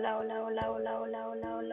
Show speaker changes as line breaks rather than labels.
Hola, hola, hola, hola, hola, hola, hola.